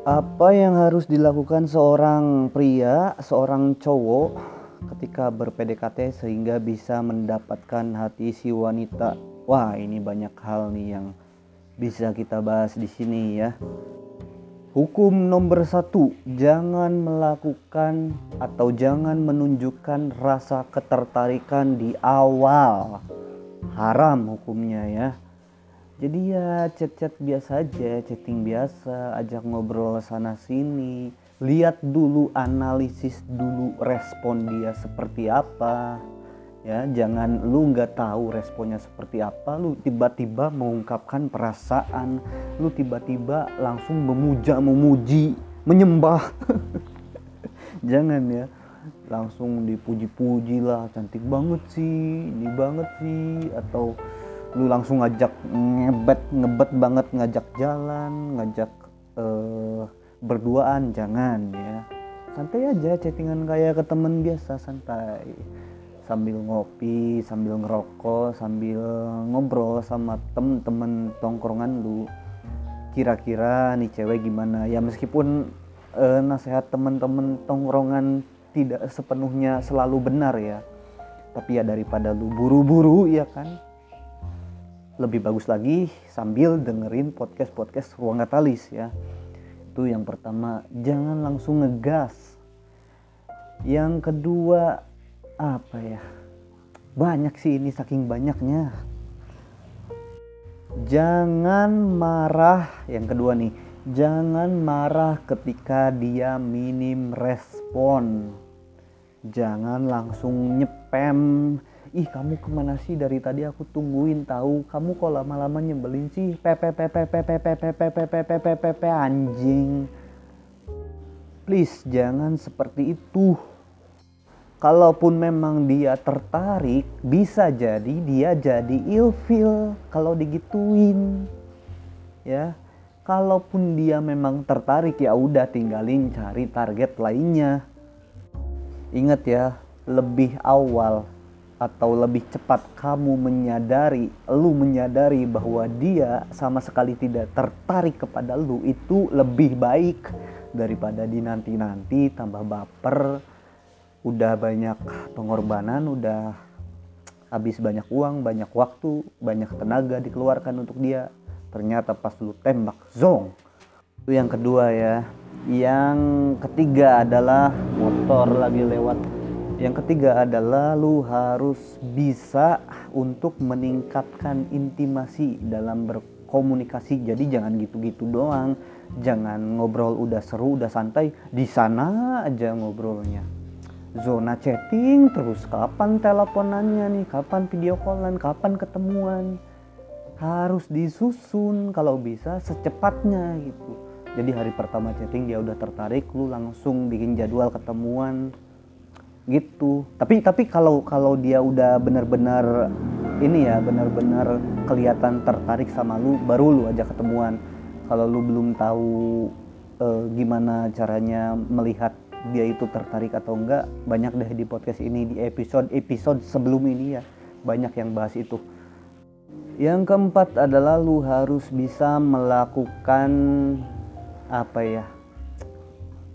Apa yang harus dilakukan seorang pria, seorang cowok ketika ber-PDKT sehingga bisa mendapatkan hati si wanita? Wah, ini banyak hal nih yang bisa kita bahas di sini ya. Hukum nomor satu, jangan melakukan atau jangan menunjukkan rasa ketertarikan di awal. Haram hukumnya ya jadi ya chat-chat biasa aja chatting biasa ajak ngobrol sana sini lihat dulu analisis dulu respon dia seperti apa. Ya jangan lu nggak tahu responnya seperti apa lu tiba-tiba mengungkapkan perasaan. Lu tiba-tiba langsung memuja memuji menyembah. Jangan ya langsung dipuji-puji lah cantik banget sih ini banget sih atau lu langsung ngajak ngebet ngebet banget ngajak jalan ngajak uh, berduaan jangan ya. Santai aja chattingan kayak ke temen biasa santai. Sambil ngopi sambil ngerokok sambil ngobrol sama temen-temen tongkrongan lu. Kira-kira nih cewek gimana? Ya meskipun uh, nasihat temen-temen tongkrongan tidak sepenuhnya selalu benar ya. Tapi ya daripada lu buru-buru ya kan lebih bagus lagi sambil dengerin podcast-podcast ruang katalis ya. Itu yang pertama, jangan langsung ngegas. Yang kedua, apa ya? Banyak sih ini saking banyaknya. Jangan marah, yang kedua nih, jangan marah ketika dia minim respon. Jangan langsung nyepem ih kamu ke mana sih? Dari tadi aku tungguin tahu. Kamu kok lama-lama nyebelin sih? Pepe pepe pepe pepe pepe pepe pepe anjing please jangan seperti itu kalaupun memang dia tertarik bisa jadi dia jadi ilfil kalau digituin ya kalaupun dia memang tertarik ya udah tinggalin cari target lainnya ingat ya lebih awal atau lebih cepat kamu menyadari, lu menyadari bahwa dia sama sekali tidak tertarik kepada lu itu lebih baik daripada di nanti-nanti tambah baper, udah banyak pengorbanan, udah habis banyak uang, banyak waktu, banyak tenaga dikeluarkan untuk dia. Ternyata pas lu tembak zong. Itu yang kedua ya. Yang ketiga adalah motor lagi lewat yang ketiga adalah lu harus bisa untuk meningkatkan intimasi dalam berkomunikasi. Jadi jangan gitu-gitu doang. Jangan ngobrol udah seru, udah santai, di sana aja ngobrolnya. Zona chatting terus kapan teleponannya nih, kapan video callan, kapan ketemuan. Harus disusun kalau bisa secepatnya gitu. Jadi hari pertama chatting dia udah tertarik, lu langsung bikin jadwal ketemuan gitu. Tapi tapi kalau kalau dia udah benar-benar ini ya benar-benar kelihatan tertarik sama lu baru lu aja ketemuan. Kalau lu belum tahu uh, gimana caranya melihat dia itu tertarik atau enggak banyak deh di podcast ini di episode episode sebelum ini ya. Banyak yang bahas itu. Yang keempat adalah lu harus bisa melakukan apa ya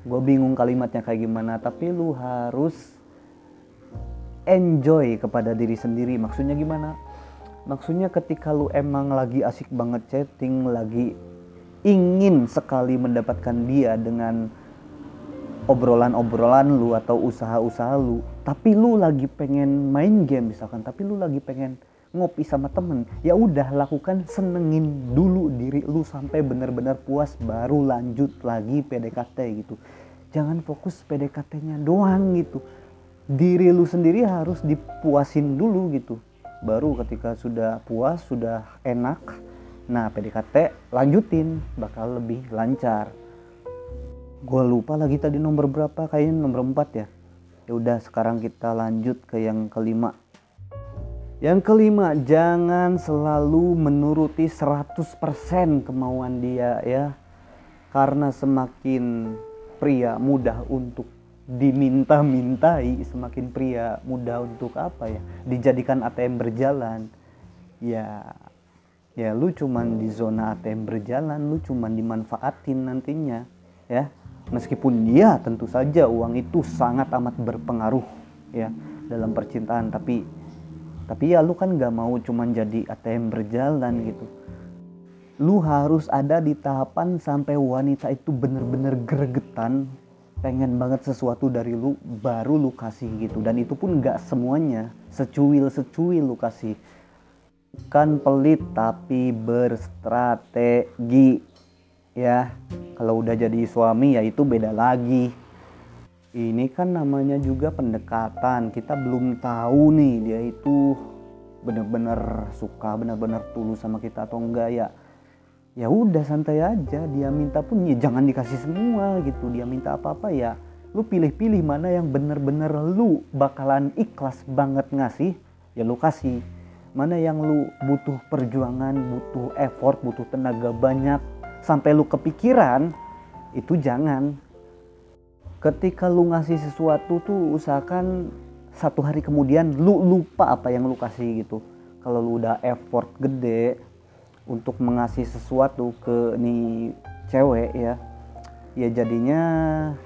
gue bingung kalimatnya kayak gimana tapi lu harus enjoy kepada diri sendiri. Maksudnya gimana? Maksudnya ketika lu emang lagi asik banget chatting lagi ingin sekali mendapatkan dia dengan obrolan-obrolan lu atau usaha-usaha lu tapi lu lagi pengen main game misalkan tapi lu lagi pengen ngopi sama temen ya udah lakukan senengin dulu diri lu sampai benar-benar puas baru lanjut lagi PDKT gitu. Jangan fokus PDKT-nya doang gitu. Diri lu sendiri harus dipuasin dulu gitu. Baru ketika sudah puas sudah enak nah PDKT lanjutin bakal lebih lancar. Gue lupa lagi tadi nomor berapa kayaknya nomor 4 ya. Ya udah sekarang kita lanjut ke yang kelima yang kelima jangan selalu menuruti 100% kemauan dia ya. Karena semakin pria mudah untuk diminta-mintai semakin pria mudah untuk apa ya dijadikan ATM berjalan. Ya ya lu cuman di zona ATM berjalan lu cuman dimanfaatin nantinya ya. Meskipun dia tentu saja uang itu sangat amat berpengaruh ya dalam percintaan. Tapi tapi ya lu kan gak mau cuman jadi ATM berjalan gitu. Lu harus ada di tahapan sampai wanita itu bener-bener gregetan pengen banget sesuatu dari lu baru lu kasih gitu. Dan itu pun gak semuanya secuil secuil lu kasih. Bukan pelit tapi berstrategi ya. Kalau udah jadi suami ya itu beda lagi ini kan namanya juga pendekatan. Kita belum tahu nih dia itu bener-bener suka bener-bener tulus sama kita atau enggak ya. Ya udah santai aja. Dia minta pun ya jangan dikasih semua gitu. Dia minta apa-apa ya. Lu pilih-pilih mana yang bener-bener lu bakalan ikhlas banget ngasih ya lu kasih. Mana yang lu butuh perjuangan butuh effort butuh tenaga banyak sampai lu kepikiran itu jangan ketika lu ngasih sesuatu tuh usahakan satu hari kemudian lu lupa apa yang lu kasih gitu. Kalau lu udah effort gede untuk mengasih sesuatu ke nih cewek ya ya jadinya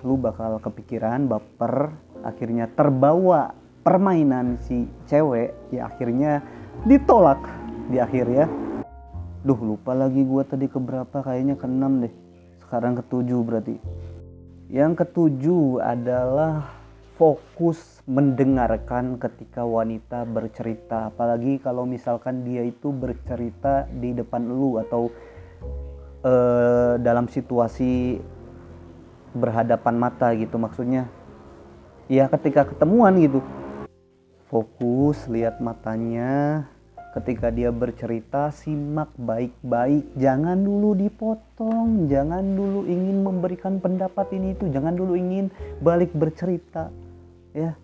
lu bakal kepikiran baper akhirnya terbawa permainan si cewek ya akhirnya ditolak di akhir ya. Duh lupa lagi gua tadi keberapa kayaknya keenam deh. Sekarang ketujuh berarti yang ketujuh adalah fokus mendengarkan ketika wanita bercerita, apalagi kalau misalkan dia itu bercerita di depan lu atau uh, dalam situasi berhadapan mata gitu maksudnya. Ya ketika ketemuan gitu. Fokus lihat matanya, ketika dia bercerita simak baik-baik. Jangan dulu dipotong. Jangan dulu ingin memberikan pendapat ini itu. Jangan dulu ingin balik bercerita ya.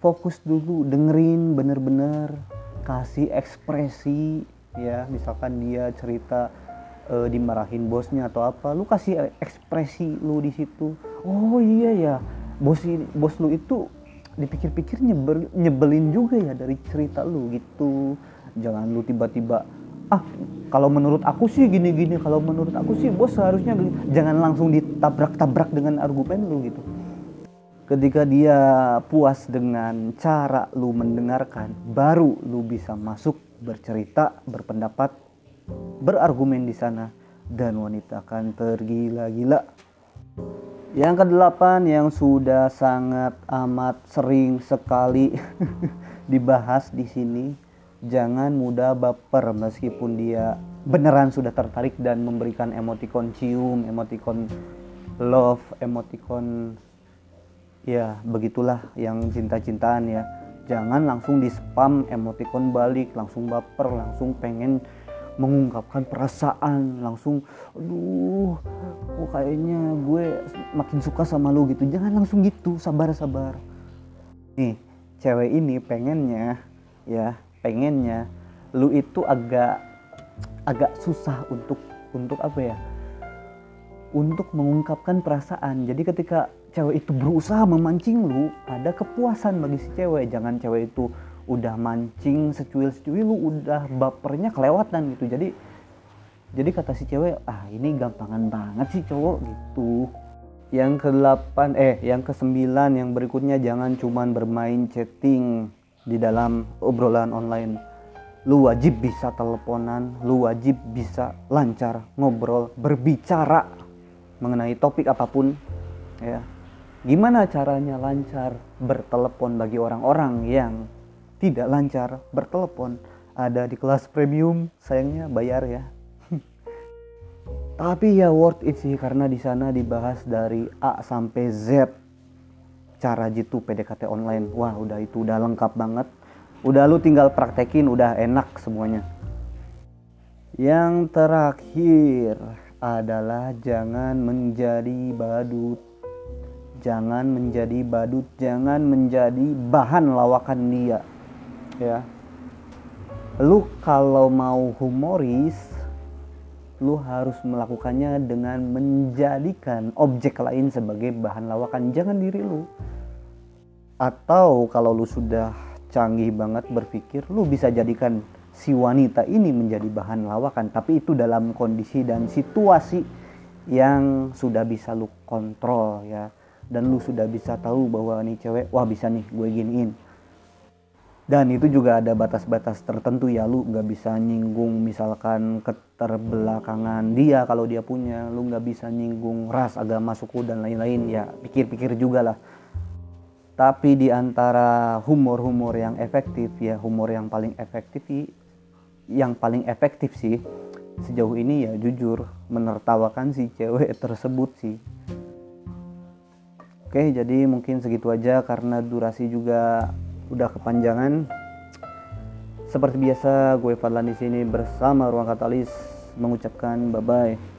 Fokus dulu dengerin bener-bener kasih ekspresi ya. Misalkan dia cerita e, dimarahin bosnya atau apa lu kasih ekspresi lu di situ. Oh iya ya. Bos bos lu itu dipikir-pikir nyebelin juga ya dari cerita lu gitu. Jangan lu tiba-tiba ah kalau menurut aku sih gini-gini kalau menurut aku sih bos seharusnya jangan langsung ditabrak-tabrak dengan argumen lu gitu. Ketika dia puas dengan cara lu mendengarkan baru lu bisa masuk bercerita berpendapat berargumen di sana dan wanita akan tergila-gila yang kedelapan yang sudah sangat amat sering sekali dibahas di sini jangan mudah baper meskipun dia beneran sudah tertarik dan memberikan emoticon cium, emoticon love, emoticon ya begitulah yang cinta-cintaan ya. Jangan langsung di spam emoticon balik, langsung baper, langsung pengen mengungkapkan perasaan, langsung aduh kok kayaknya gue makin suka sama lu gitu. Jangan langsung gitu, sabar-sabar. Nih, cewek ini pengennya ya pengennya lu itu agak agak susah untuk untuk apa ya untuk mengungkapkan perasaan jadi ketika cewek itu berusaha memancing lu ada kepuasan bagi si cewek jangan cewek itu udah mancing secuil-secuil lu udah bapernya kelewatan gitu. Jadi jadi kata si cewek ah ini gampangan banget sih cowok gitu. Yang ke delapan eh yang ke sembilan yang berikutnya jangan cuman bermain chatting di dalam obrolan online. Lu wajib bisa teleponan lu wajib bisa lancar ngobrol berbicara mengenai topik apa pun ya. Gimana caranya lancar bertelepon bagi orang-orang yang tidak lancar bertelepon. Ada di kelas premium sayangnya bayar ya. Tapi ya worth it sih karena di sana dibahas dari A sampai Z. Cara jitu PDKT online. Wah udah itu udah lengkap banget. Udah lu tinggal praktekin udah enak semuanya. Yang terakhir adalah jangan menjadi badut. Jangan menjadi badut jangan menjadi bahan lawakan dia ya. Lu kalau mau humoris lu harus melakukannya dengan menjadikan objek lain sebagai bahan lawakan. Jangan diri lu. Atau kalau lu sudah canggih banget berpikir lu bisa jadikan si wanita ini menjadi bahan lawakan. Tapi itu dalam kondisi dan situasi yang sudah bisa lu kontrol ya. Dan lu sudah bisa tahu bahwa nih cewek wah bisa nih gue giniin dan itu juga ada batas-batas tertentu ya lu nggak bisa nyinggung misalkan keterbelakangan dia kalau dia punya lu nggak bisa nyinggung ras agama suku dan lain-lain. Ya pikir-pikir juga lah. Tapi di antara humor-humor yang efektif ya humor yang paling efektif yang paling efektif sih sejauh ini ya jujur menertawakan si cewek tersebut sih. Oke jadi mungkin segitu aja karena durasi juga udah kepanjangan. Seperti biasa, gue Fadlan di sini bersama Ruang Katalis mengucapkan bye bye.